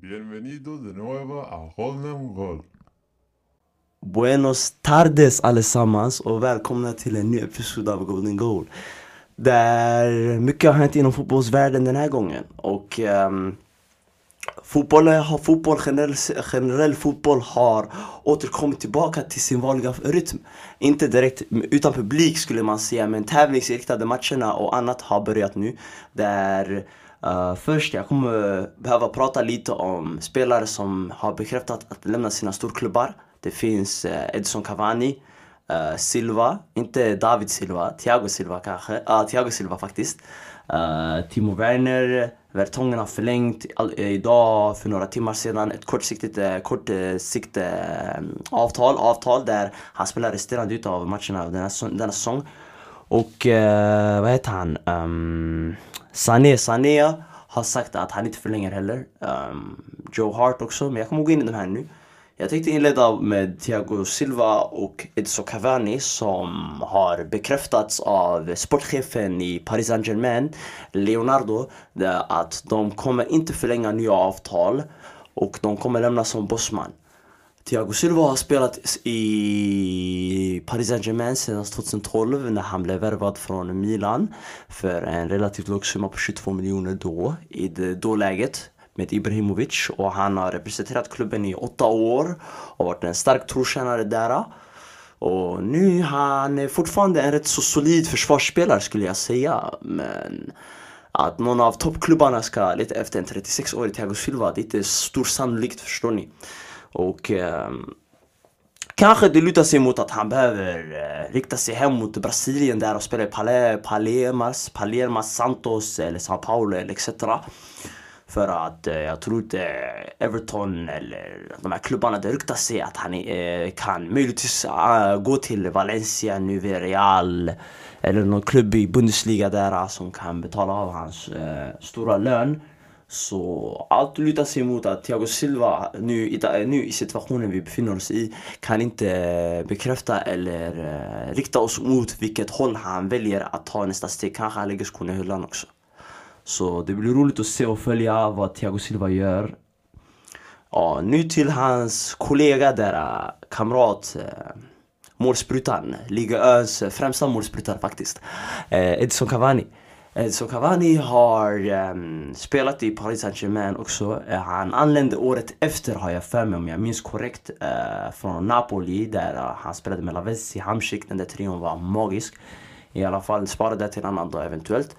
Bienvenido de nuevo a Holden Gold. Buenos tardes allesammans och välkomna till en ny episod av Golden Goal. Där mycket har hänt inom fotbollsvärlden den här gången. Och um, fotboll, fotboll generell, generell fotboll har återkommit tillbaka till sin vanliga rytm. Inte direkt utan publik skulle man säga, men tävlingsinriktade matcherna och annat har börjat nu. Där Uh, först, jag kommer behöva prata lite om spelare som har bekräftat att lämna sina storklubbar. Det finns uh, Edson Cavani, uh, Silva, inte David Silva, Thiago Silva kanske. Ja, uh, Thiago Silva faktiskt. Timo Werner, Vertongen har förlängt all, idag för några timmar sedan ett kortsiktigt, kortsiktigt avtal, avtal där han spelar resterande utav matcherna denna, denna säsong. Och vad heter han? Um, Sané, Sané har sagt att han inte förlänger heller. Um, Joe Hart också, men jag kommer gå in i de här nu. Jag tänkte inleda med Thiago Silva och Edson Cavani som har bekräftats av sportchefen i Paris Saint-Germain, Leonardo, att de kommer inte förlänga nya avtal och de kommer lämna som bossman. Thiago Silva har spelat i Paris Saint-Germain sedan 2012 när han blev värvad från Milan för en relativt låg summa på 22 miljoner då, i det då läget med Ibrahimovic och han har representerat klubben i åtta år och varit en stark trotjänare där. Och nu han är fortfarande en rätt så solid försvarsspelare skulle jag säga. Men att någon av toppklubbarna ska leta efter en 36-årig Thiago Silva, det är inte stor sannolikt förstår ni. Och eh, kanske det lutar sig mot att han behöver eh, rikta sig hem mot Brasilien där och spela i Pale, Palermas, Palermas, Santos eller São Paulo eller etc. För att eh, jag tror inte Everton eller de här klubbarna, det ryktas sig att han eh, kan möjligtvis uh, gå till Valencia, nu Real eller någon klubb i Bundesliga där eh, som kan betala av hans uh, stora lön. Så allt lutar sig mot att Thiago Silva nu, i, nu i situationen vi befinner oss i kan inte eh, bekräfta eller uh, rikta oss mot vilket håll han väljer att ta nästa steg. Kanske han lägger skorna i hyllan också. Så det blir roligt att se och följa vad Thiago Silva gör. Ja, nu till hans kollega där, eh, kamrat, uh, målsprutan. Liga Ös främsta målsprutan faktiskt. Eh, Edson Cavani. Eh, så Cavani har um, spelat i Paris Saint-Germain också. Uh, han anlände året efter har jag för mig om jag minns korrekt. Uh, från Napoli där uh, han spelade med Lavezzi, Hamsik. Den där trion var magisk. I alla fall spara det till en annan dag eventuellt.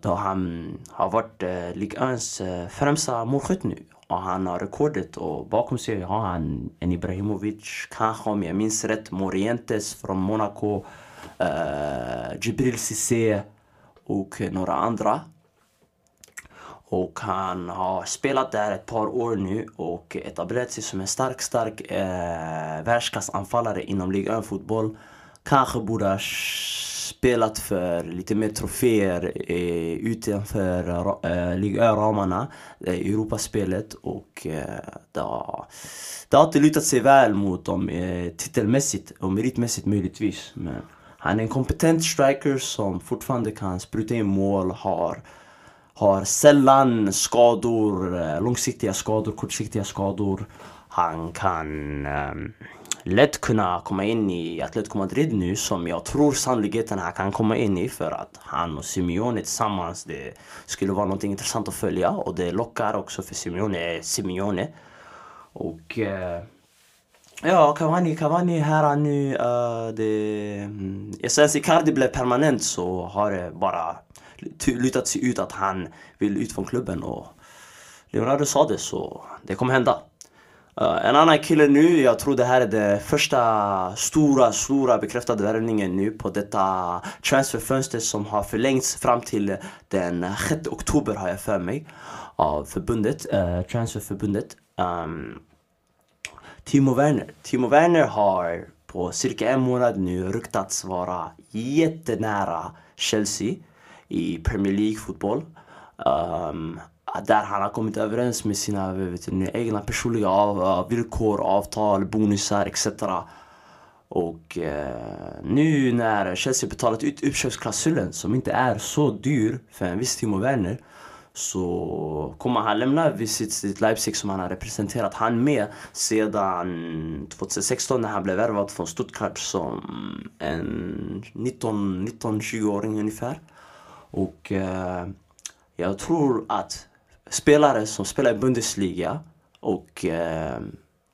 då han har varit uh, Ligue 1 främsta målskytt nu. Och han har rekordet och bakom sig har han en Ibrahimovic, kanske om jag minns rätt, Morientes från Monaco, Jibril Cissé och några andra. Och han har spelat där ett par år nu och etablerat sig som en stark, stark eh, världsklassanfallare inom Liga fotboll. Kanske borde ha spelat för lite mer troféer eh, utanför eh, Liga eh, Europaspelet och eh, det, har, det har inte lutat sig väl mot dem eh, titelmässigt och meritmässigt möjligtvis. Men han är en kompetent striker som fortfarande kan spruta in mål, har, har sällan skador, eh, långsiktiga skador, kortsiktiga skador. Han kan um, lätt kunna komma in i Atletico Madrid nu som jag tror sannolikheten han kan komma in i för att han och Simeone tillsammans, det skulle vara något intressant att följa och det lockar också för Simeone, Simeone. Och uh, Ja, Cavani, Cavani här nu. Uh, eh, det, mm, sen Icardi blev permanent så har det bara lutat sig ut att han vill ut från klubben och Leonardo sa det så det kommer hända. Uh, en annan kille nu, jag tror det här är den första stora, stora bekräftade värvningen nu på detta transferfönster som har förlängts fram till den 6 oktober har jag för mig av förbundet, uh, transferförbundet. Um, Timo Werner. Timo Werner har på cirka en månad nu ryktats vara jättenära Chelsea i Premier League-fotboll. Um, där han har kommit överens med sina vet du, egna personliga av, villkor, avtal, bonusar etc. Och eh, nu när Chelsea betalat ut uppköpsklausulen som inte är så dyr för en viss Timo Werner så kommer han lämna Visit Leipzig som han har representerat han med sedan 2016 när han blev värvad från Stuttgart som en 19-20-åring ungefär. Och eh, jag tror att spelare som spelar i Bundesliga och eh,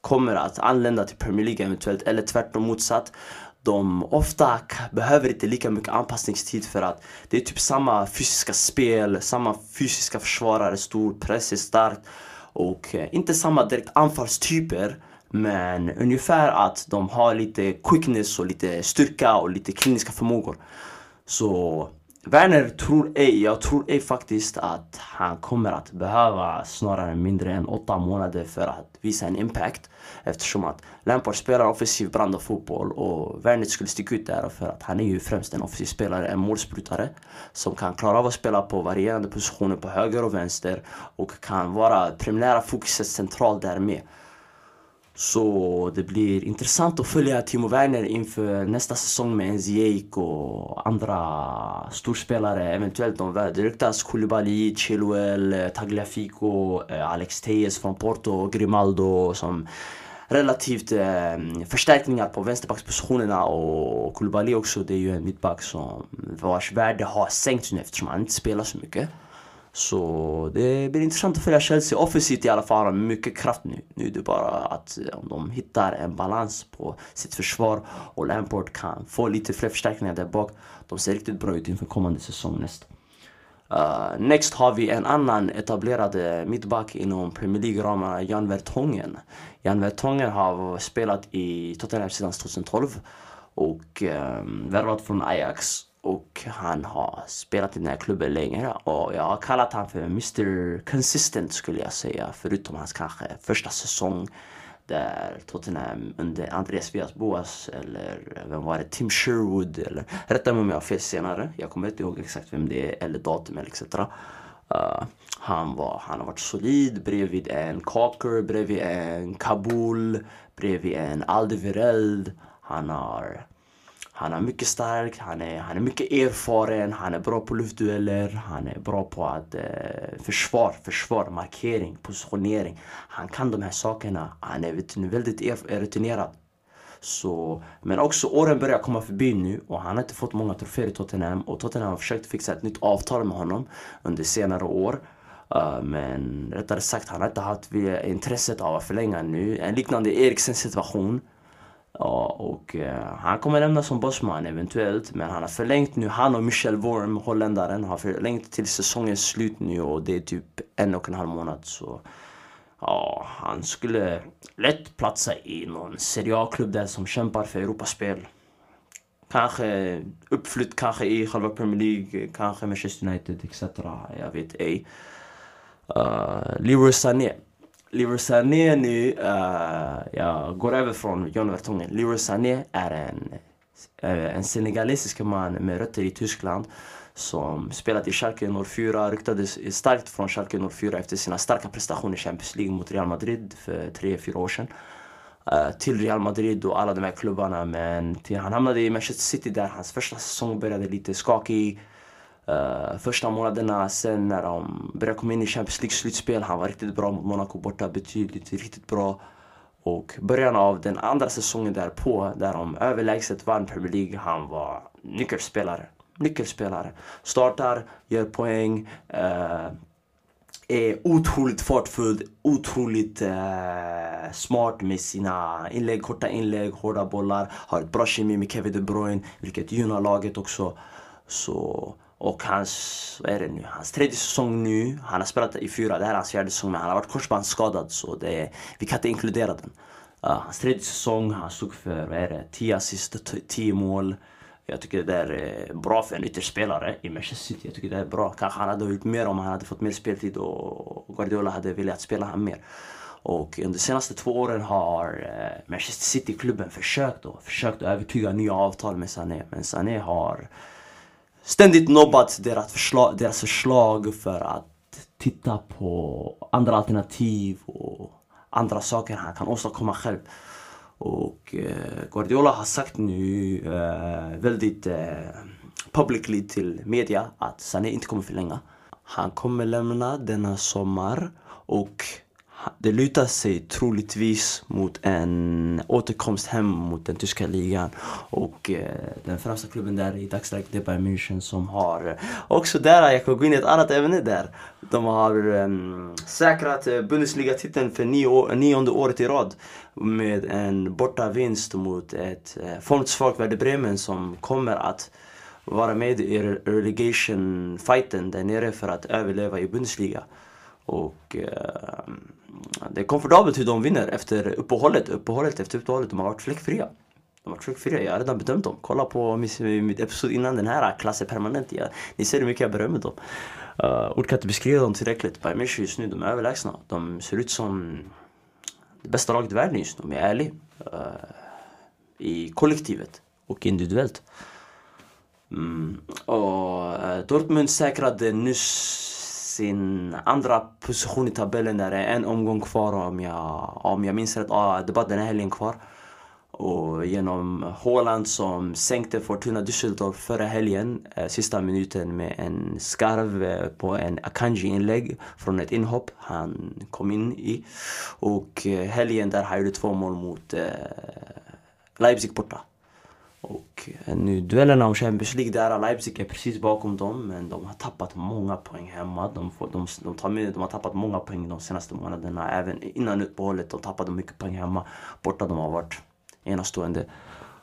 kommer att anlända till Premier League eventuellt, eller tvärtom motsatt. De ofta behöver inte lika mycket anpassningstid för att det är typ samma fysiska spel, samma fysiska försvarare, stor press är starkt och eh, inte samma direkt anfallstyper men ungefär att de har lite quickness och lite styrka och lite kliniska förmågor. Så Werner tror ej, jag tror ej faktiskt att han kommer att behöva snarare mindre än åtta månader för att visa en impact. Eftersom att Lampard spelar offensiv brand och fotboll och Werner skulle sticka ut där för att han är ju främst en offensiv spelare, en målsprutare som kan klara av att spela på varierande positioner på höger och vänster och kan vara primära fokuset centralt där med. Så det blir intressant att följa Timo Werner inför nästa säsong med Nzijek och andra storspelare. Eventuellt de det ryktas Koulibaly, Chilwell, Tagliafico, eh, Alex Tejes från Porto, Grimaldo som relativt eh, förstärkningar på vänsterbackspositionerna och Koulibaly också, det är ju en mittback som vars värde har sänkts nu eftersom han inte spelar så mycket. Så det blir intressant att följa Chelsea. Offensivt i alla fall har mycket kraft nu. Nu är det bara att eh, om de hittar en balans på sitt försvar och Lampard kan få lite fler förstärkningar där bak. De ser riktigt bra ut inför kommande säsong nästa. Uh, next har vi en annan etablerad eh, mittback inom Premier League-ramarna, Jan Vertongen. Jan Vertongen har spelat i Tottenham sedan 2012 och um, värvat från Ajax. Och han har spelat i den här klubben längre. och jag har kallat honom för Mr Consistent skulle jag säga. Förutom hans kanske första säsong där Tottenham under Andreas Villas-Boas eller vem var det? Tim Sherwood eller rätta mig om jag har fel senare. Jag kommer inte ihåg exakt vem det är eller datum eller etc. Uh, han, var, han har varit solid bredvid en Cocker, bredvid en Kabul, bredvid en Aldevireld. Han har han är mycket stark, han är, han är mycket erfaren, han är bra på luftdueller, han är bra på att eh, försvar, försvar, markering, positionering. Han kan de här sakerna. Han är väldigt rutinerad. Så, men också åren börjar komma förbi nu och han har inte fått många troféer i Tottenham och Tottenham har försökt fixa ett nytt avtal med honom under senare år. Uh, men rättare sagt, han har inte haft eh, intresset av att förlänga nu. En liknande Eriksen situation. Ja, och eh, han kommer lämna som bossman eventuellt, men han har förlängt nu. Han och Michel Worm, holländaren, har förlängt till säsongens slut nu och det är typ en och en halv månad. Så ja, han skulle lätt platsa i någon Serie A-klubb där som kämpar för Europaspel. Kanske uppflytt, kanske i själva Premier League, kanske Manchester United etc. Jag vet ej. Uh, Leroy Sané Leroy Sané nu, uh, jag går över från John Vertongen. Leroy Sané är en, uh, en senegalesisk man med rötter i Tyskland som spelat i Schalke 04, ryktades starkt från Schalke 04 efter sina starka prestationer i Champions League mot Real Madrid för 3-4 år sedan. Uh, till Real Madrid och alla de här klubbarna men till, han hamnade i Manchester City där hans första säsong började lite skakig. Uh, första månaderna sen när de började komma in i Champions League-slutspel, han var riktigt bra mot Monaco borta, betydligt riktigt bra. Och början av den andra säsongen därpå, där de överlägset vann Premier League, han var nyckelspelare. Nyckelspelare. Startar, gör poäng, uh, är otroligt fartfull, otroligt uh, smart med sina inlägg, korta inlägg, hårda bollar. Har ett bra kemi med Kevin De Bruyne, vilket gynnar laget också. Så och hans, vad är det nu, hans tredje säsong nu. Han har spelat i fyra, det här är hans fjärde säsong men han har varit korsbandsskadad så det, vi kan inte inkludera den. Uh, hans tredje säsong, han stod för, vad är det, 10 assist, 10 mål. Jag tycker det är bra för en ytterspelare i Manchester City. Jag tycker det är bra. Kanske han hade gjort mer om han hade fått mer speltid och Guardiola hade velat spela honom mer. Och under de senaste två åren har eh, Manchester City-klubben försökt, då, försökt att övertyga nya avtal med Sané. Men Sané har ständigt nobbat deras förslag, deras förslag för att titta på andra alternativ och andra saker han kan åstadkomma själv. Och eh, Guardiola har sagt nu eh, väldigt eh, publicly till media att Sané inte kommer förlänga. Han kommer lämna denna sommar och det lutar sig troligtvis mot en återkomst hem mot den tyska ligan. Och eh, den främsta klubben där i dagsläget det är Bayern München som har eh, också där, jag kan gå in i ett annat ämne där. De har eh, säkrat eh, Bundesliga-titeln för nio, år- nionde året i rad med en borta vinst mot ett eh, formsvagt Werder Bremen som kommer att vara med i relegation-fighten där nere för att överleva i Bundesliga. Och eh, det är komfortabelt hur de vinner efter uppehållet, uppehållet efter uppehållet. De har varit fläckfria. De har varit fläckfria, jag har redan bedömt dem. Kolla på mitt, mitt episod innan den här, klass är permanent. Ja. Ni ser hur mycket jag berömmer dem. Eh, uh, ord kan inte beskriva dem tillräckligt. Bayern München just nu, de är överlägsna. De ser ut som det bästa laget i världen just nu, om jag är ärlig. Uh, I kollektivet och individuellt. Mm. Och uh, Dortmund säkrade nyss sin andra position i tabellen där det är en omgång kvar om jag, om jag minns rätt. Ja, det är bara den här helgen kvar. Och genom Haaland som sänkte Fortuna Düsseldorf förra helgen, eh, sista minuten med en skarv eh, på en Akanji-inlägg från ett inhopp han kom in i. Och eh, helgen där han gjorde två mål mot Leipzig borta. Och eh, nu duellerna om Champions League där Leipzig är precis bakom dem men de har tappat många poäng hemma. De, får, de, de, tar med, de har tappat många poäng de senaste månaderna. Även innan uppehållet de tappade mycket poäng hemma. Borta de har varit enastående.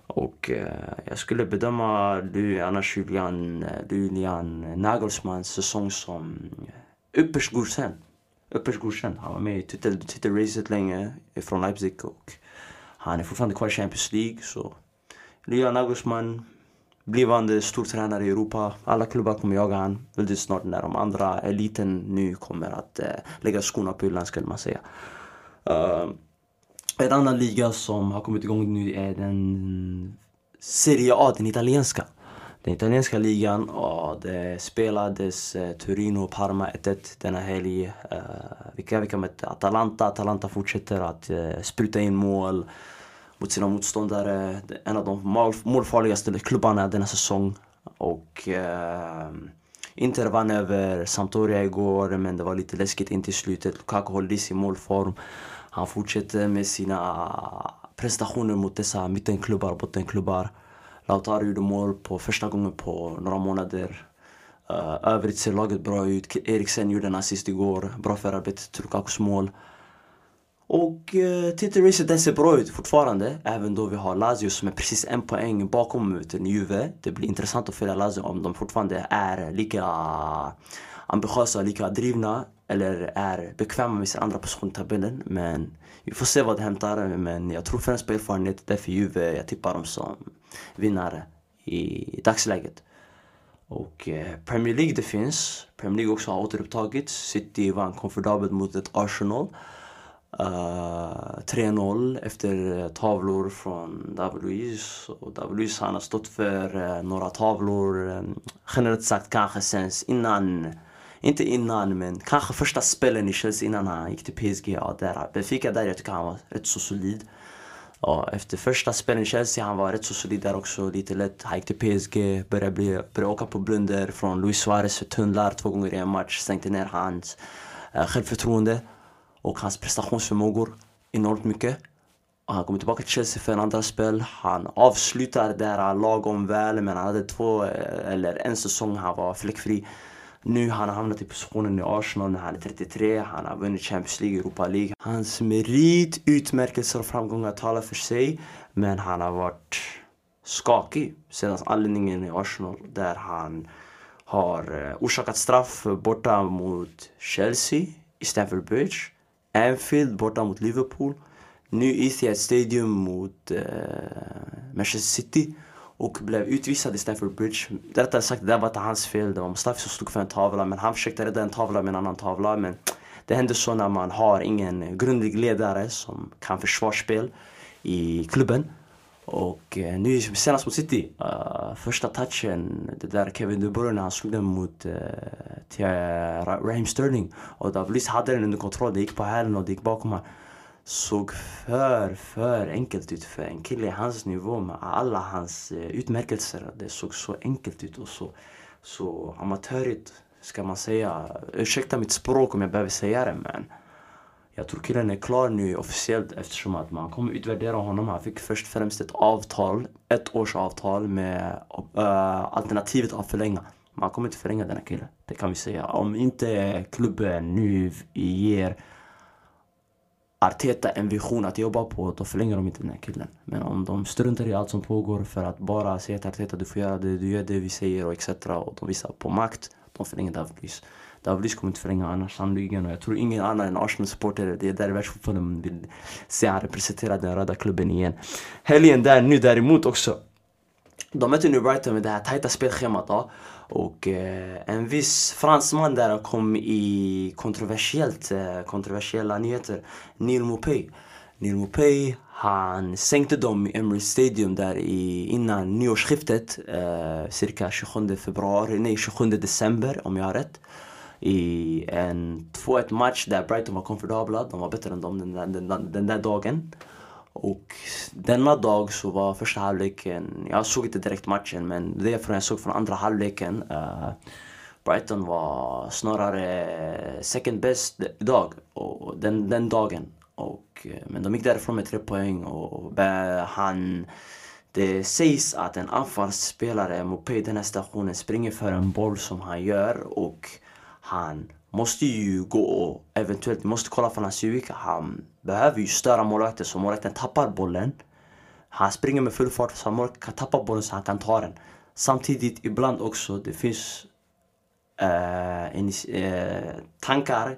Och eh, jag skulle bedöma du, annars Julian, eh, Julian Nagelsmans säsong som eh, ypperst godkänd. Ypperst godkänd. Han var med i titel- titelracet länge från Leipzig och han är fortfarande kvar i Champions League. Så Julian Nagelsmann, blivande stortränare i Europa. Alla klubbar kommer jaga han väldigt snart när de andra eliten nu kommer att eh, lägga skorna på hyllan skulle man säga. Uh, en annan liga som har kommit igång nu är den Serie A, den italienska. Den italienska ligan, och det spelades eh, Torino och Parma 1-1 denna helg. Eh, uh, vilka vilka mötte Atalanta. Atalanta fortsätter att eh, spruta in mål mot sina motståndare. Det är En av de målfarligaste klubbarna denna säsong. Och eh, Inter vann över Sampdoria igår men det var lite läskigt in till slutet. Lukaku håller i sin målform. Han fortsätter med sina prestationer mot dessa mittenklubbar och bottenklubbar. Lautaro gjorde mål på första gången på några månader. Uh, övrigt ser laget bra ut. Eriksen gjorde en assist igår. Bra förarbete till Lukakus mål. Och uh, titelracet den ser bra ut fortfarande. Även då vi har Lazio som är precis en poäng bakom utan Juve. Det blir intressant att följa Lazio om de fortfarande är lika ambitiösa, lika drivna eller är bekväma med sin andra position i tabellen. Men vi får se vad det hämtar. Men jag tror främst på erfarenhet. Därför Juve, jag tippar dem som vinnare i dagsläget. Och eh, Premier League det finns. Premier League också har återupptagits. City vann komfortabelt mot ett Arsenal. Eh, uh, 3-0 efter eh, tavlor från David Och David han har stått för uh, några tavlor, um, generellt sagt kanske sen innan inte innan, men kanske första spelen i Chelsea innan han gick till PSG. Ja, där. Benfica där jag tycker han var rätt så solid. Ja, efter första spelen i Chelsea han var rätt så solid där också. Lite lätt. Han gick till PSG, började, bli, började åka på blunder från Luis Suarez för tunnlar två gånger i en match. Sänkte ner hans uh, självförtroende och hans prestationsförmågor enormt mycket. Och han kommer tillbaka till Chelsea för en andra spel. Han avslutar där lagom väl men han hade två eh, eller en säsong han var fläckfri. Nu han har hamnat i positionen i Arsenal när han är 33. Han har vunnit Champions League, Europa League. Hans merit, utmärkelser och framgångar talar för sig. Men han har varit skakig sedan anledningen i Arsenal där han har eh, orsakat straff borta mot Chelsea i Stamford Bridge. Anfield borta mot Liverpool. Nu Etihad Stadium mot eh, Manchester City och blev utvisad i Stamford Bridge. Rättare sagt, det där var inte hans fel. Det var Mustafi som stod för en tavla men han försökte rädda en tavla med en annan tavla. Men det händer så när man har ingen grundlig ledare som kan försvarsspel i klubben. Och eh, nu senast mot City, uh, första touchen, det där Kevin De Bruyne, han slog den mot uh, till, uh, Raheem Sterling. Och Davlis hade den under kontroll, det gick på hälen och det gick bakom honom såg för, för enkelt ut för en kille i hans nivå med alla hans uh, utmärkelser. Det såg så enkelt ut och så, så amatörigt ska man säga, ursäkta mitt språk om jag behöver säga det men jag tror killen är klar nu officiellt eftersom att man kommer utvärdera honom. Han fick först och främst ett avtal, ett års avtal med uh, alternativet att förlänga. Man kommer inte förlänga denna kille, det kan vi säga. Om inte klubben nu ger Arteta en vision att jobba på, då förlänger de inte den här killen. Men om de struntar i allt som pågår för att bara säga till Arteta du får göra det, du gör det vi säger och etc. Och de visar på makt, de förlänger David Luiz. Davlis kommer inte förlänga annars sannoliken och jag tror ingen annan än Arsenal-supporter, det är där världsfotbollen vill se han representera den röda klubben igen. Helgen där nu däremot också. De möter nu Brighton med det här tajta spelschemat då. Och eh, en viss fransman där kom i kontroversiellt, eh, kontroversiella nyheter. Neil Mopay. Neil Mopey, han sänkte dem i Emirates Stadium där i, innan nyårsskiftet. Eh, cirka 27 februari, nej 27 december om jag har rätt. I en 2-1 match där Brighton var komfortabla. De var bättre än dem den, där, den, den där dagen. Och denna dag så var första halvleken, jag såg inte direkt matchen men det jag såg från andra halvleken uh, Brighton var snarare second best idag, och den, den dagen. Och, eh, men de gick därifrån med tre poäng och han det sägs att en anfallsspelare, Mopé i den här stationen, springer för en boll som han gör och han måste ju gå och eventuellt måste kolla för hans Civica. Han behöver ju störa målvakten så målvakten tappar bollen. Han springer med full fart så målvakten kan tappa bollen så han kan ta den. Samtidigt ibland också, det finns eh, en, eh, tankar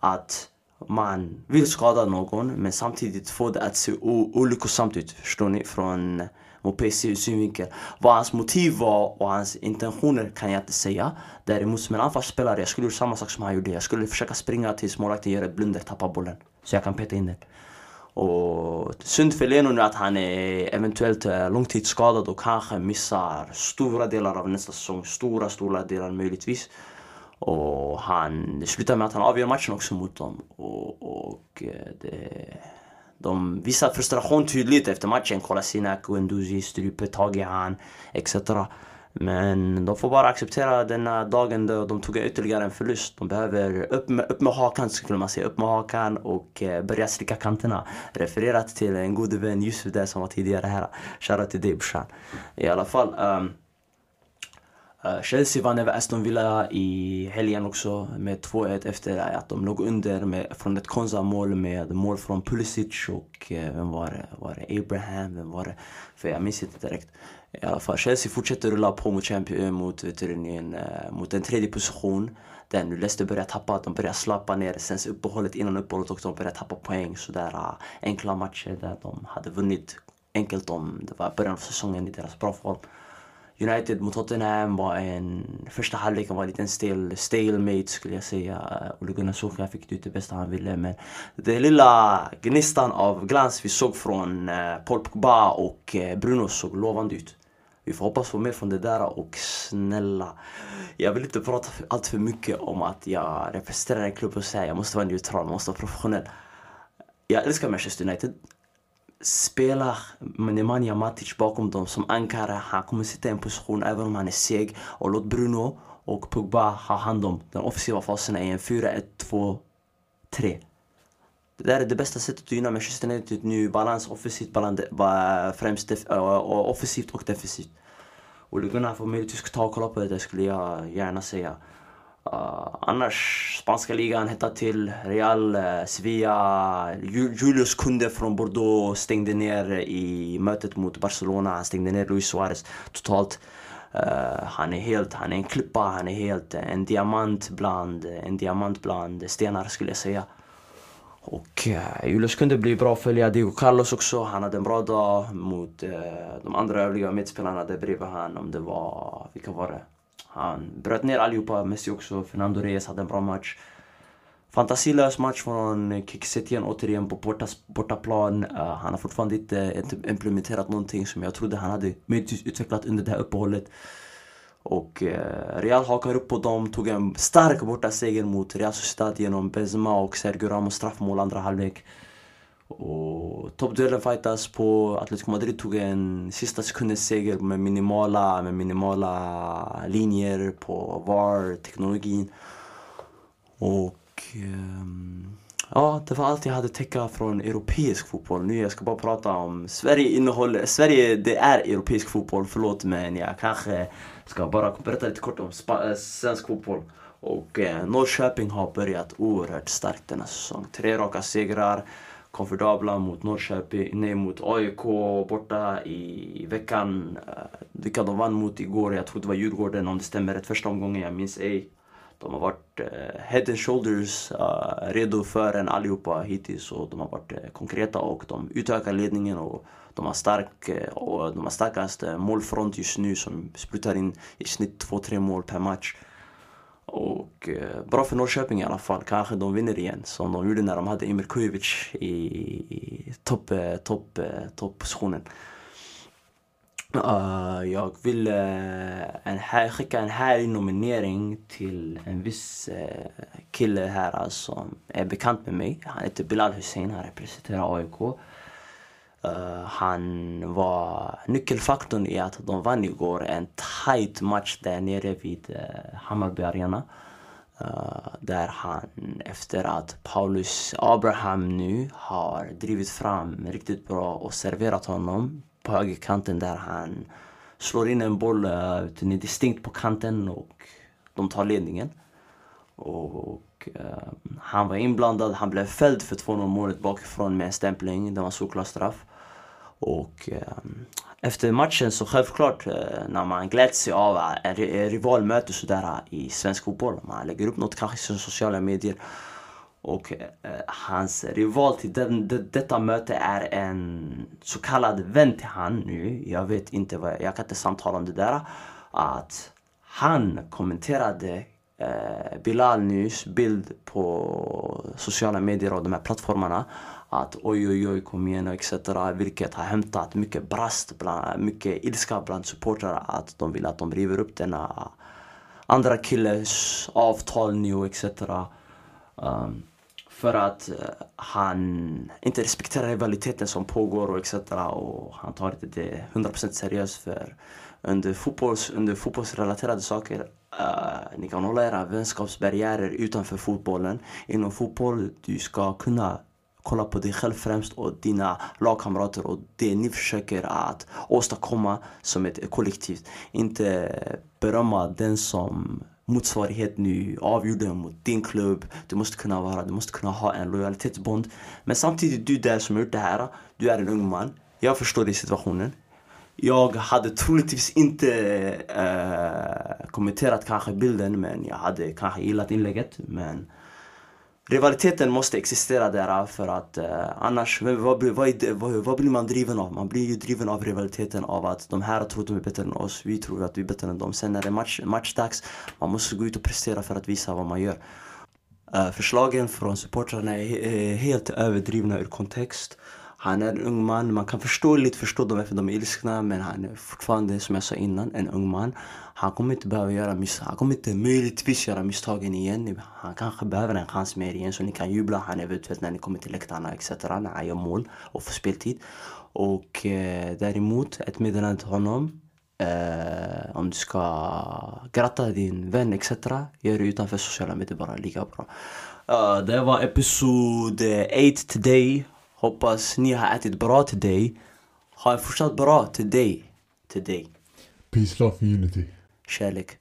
att man vill skada någon men samtidigt få det att se olyckosamt ut. Förstår ni? Från Mopés synvinkel. Vad hans motiv var och hans intentioner kan jag inte säga. Däremot som en anfallsspelare, jag skulle göra samma sak som han gjorde. Jag skulle försöka springa tills målvakten gör ett blunder, tappar bollen. Så jag kan peta in den. Och synd för Leno nu att han är eventuellt eh, långtidsskadad och kanske missar stora delar av nästa säsong. Stora, stora delar möjligtvis. Och han, det slutar med att han avgör matchen också mot dem. Och, och eh, det de visar frustration tydligt efter matchen. Kolasinac, Guendouzi stryper tag i han, etc. Men de får bara acceptera denna dagen då de tog ytterligare en förlust. De behöver upp med, upp med hakan skulle man säga. Upp med hakan och eh, börja slicka kanterna. Refererat till en god vän Yusuf där som var tidigare här. Shoutout till dig brorsan. I alla fall. Um, Eh, Chelsea vann över Aston Villa i helgen också med 2-1 efter att de låg under med, från ett Konza-mål med mål från Pulisic och eh, vem var det? Var det Abraham? Vem var det? För jag minns inte direkt. I alla fall, Chelsea fortsätter rulla på mot, champion, eh, mot, en, mot en tredje position. Där nu Leicester börjar tappa, de börjar slappa ner sen uppehållet innan uppehållet och de börjar tappa poäng. Sådär enkla matcher där de hade vunnit enkelt om det var början av säsongen i deras bra form. United mot Tottenham var en... Första halvleken var en liten stel, stalemate skulle jag säga. Ole Gunnar Solskjaer fick ut det bästa han ville men den lilla gnistan av glans vi såg från eh, Paul Pogba och eh, Bruno såg lovande ut. Vi får hoppas på mer från det där och snälla, jag vill inte prata allt för mycket om att jag representerar en klubb och säger jag måste vara neutral, jag måste vara professionell. Jag älskar Manchester United spela Nemanja Matic bakom dem som ankare. Han kommer sitta i en position även om han är seg. Och låt Bruno och Pogba ha hand om den offensiva fasen i en 4-1-2-3. Det där är det bästa sättet att gynna Manchester United nu. Balans offensivt, balans, främst def, offensivt och defensivt. Och Gunnar får möjligtvis ta och kolla på det, det skulle jag gärna säga. Uh, annars, spanska ligan hettar till. Real, uh, Sevilla. Julius Kunde från Bordeaux stängde ner i mötet mot Barcelona. Han stängde ner Luis Suarez totalt. Uh, han är helt, han är en klippa, han är helt en diamant bland, en diamant bland stenar skulle jag säga. Och uh, Julius kunde bli bra att följa Diego Carlos också. Han hade en bra dag mot uh, de andra övriga medspelarna där bredvid han. Om det var, vilka var det? Han bröt ner allihopa, Messi också. Fernando Reyes hade en bra match. Fantasilös match från eh, Kiksetien återigen på borta, bortaplan. Uh, han har fortfarande eh, inte implementerat någonting som jag trodde han hade utvecklat under det här uppehållet. Och uh, Real hakar upp på dem, tog en stark borta seger mot Real Sociedad genom Benzema och Sergio Ramos straffmål andra halvlek. Och toppduellen fightas på Atletico Madrid tog en sista sekundens seger med minimala, med minimala linjer på VAR-teknologin. Och um, ja, det var allt jag hade att täcka från europeisk fotboll. Nu jag ska bara prata om Sverige innehåller, Sverige det är europeisk fotboll, förlåt men jag kanske ska bara berätta lite kort om spa, eh, svensk fotboll. Och eh, Norrköping har börjat oerhört starkt denna säsong. Tre raka segrar komfortabla mot Norrköping, nej mot AIK borta i veckan. Uh, vilka de vann mot igår, jag tror det var Djurgården om det stämmer rätt första omgången, jag minns ej. De har varit uh, head and shoulders uh, redo för en allihopa hittills och de har varit uh, konkreta och de utökar ledningen och de har stark och de har starkast målfront just nu som sprutar in i snitt 2-3 mål per match. Och eh, bra för Norrköping i alla fall. Kanske de vinner igen som de gjorde när de hade Emir Kujovic i, i topp, topp. Uh, jag vill uh, en, skicka en härlig nominering till en viss kille här som är bekant med mig. Han heter Bilal Hussein, han representerar AIK. Uh, han var nyckelfaktorn i att de vann igår en tight match där nere vid uh, Hammarby Arena. Uh, där han efter att Paulus Abraham nu har drivit fram riktigt bra och serverat honom på högerkanten där han slår in en boll uh, distinkt på kanten och de tar ledningen. Och uh, han var inblandad, han blev fälld för 2-0 målet bakifrån med en stämpling. Det var såklart straff. Och ehm, efter matchen så självklart eh, när man gläds sig av en rivalmöte sådär eh, i svensk fotboll. Man lägger upp något kanske i sociala medier. Och eh, hans rival till den, det, detta möte är en så kallad vän till han nu. Jag vet inte vad, jag kan inte samtala om det där. Att han kommenterade eh, Bilal nyss bild på sociala medier och de här plattformarna att oj oj oj kom igen och etc. Vilket har hämtat mycket brast, bland, mycket ilska bland supportrar att de vill att de river upp denna andra killes avtal nu och etc. Um, ehm, för att uh, han inte respekterar rivaliteten som pågår och etc. Och han tar inte det 100% seriöst för under, fotbolls, under fotbollsrelaterade saker uh, ni kan hålla era vänskapsbarriärer utanför fotbollen. Inom fotboll, du ska kunna kolla på dig själv främst och dina lagkamrater och det ni försöker att åstadkomma som ett kollektiv. Inte berömma den som motsvarighet nu avgjorde mot din klubb. Du måste kunna vara, du måste kunna ha en lojalitetsbond. Men samtidigt, du där som har gjort det här, du är en ung man. Jag förstår dig situationen. Jag hade troligtvis inte äh, kommenterat kanske bilden men jag hade kanske gillat inlägget. Men rivaliteten måste existera där för att eh, annars, vad, vad, vad, vad, blir man driven av? Man blir ju driven av rivaliteten av att de här tror att de är bättre än oss, vi tror att vi är bättre än dem. Sen när det är match, matchdags, man måste gå ut och prestera för att visa vad man gör. Eh, förslagen från supportrarna är, är eh, helt överdrivna ur kontext. Han är en ung man, man kan förståeligt förstå dem varför de är ilskna men han är fortfarande, som jag sa innan, en ung man. Han kommer inte behöva göra misstag, han kommer inte möjligtvis göra misstagen igen. Han kanske behöver en chans mer igen så ni kan jubla han eventuellt när ni kommer till läktarna etc. När han gör mål och får speltid. Och eh, däremot, ett meddelande till honom. Eh, om du ska gratta din vän etc. Gör det utanför sociala medier bara lika bra. Uh, det var episod eh, 8 today. Hoppas ni har ätit bra dig. Ha en fortsatt bra. Till dig. Peace, love, unity. Kärlek.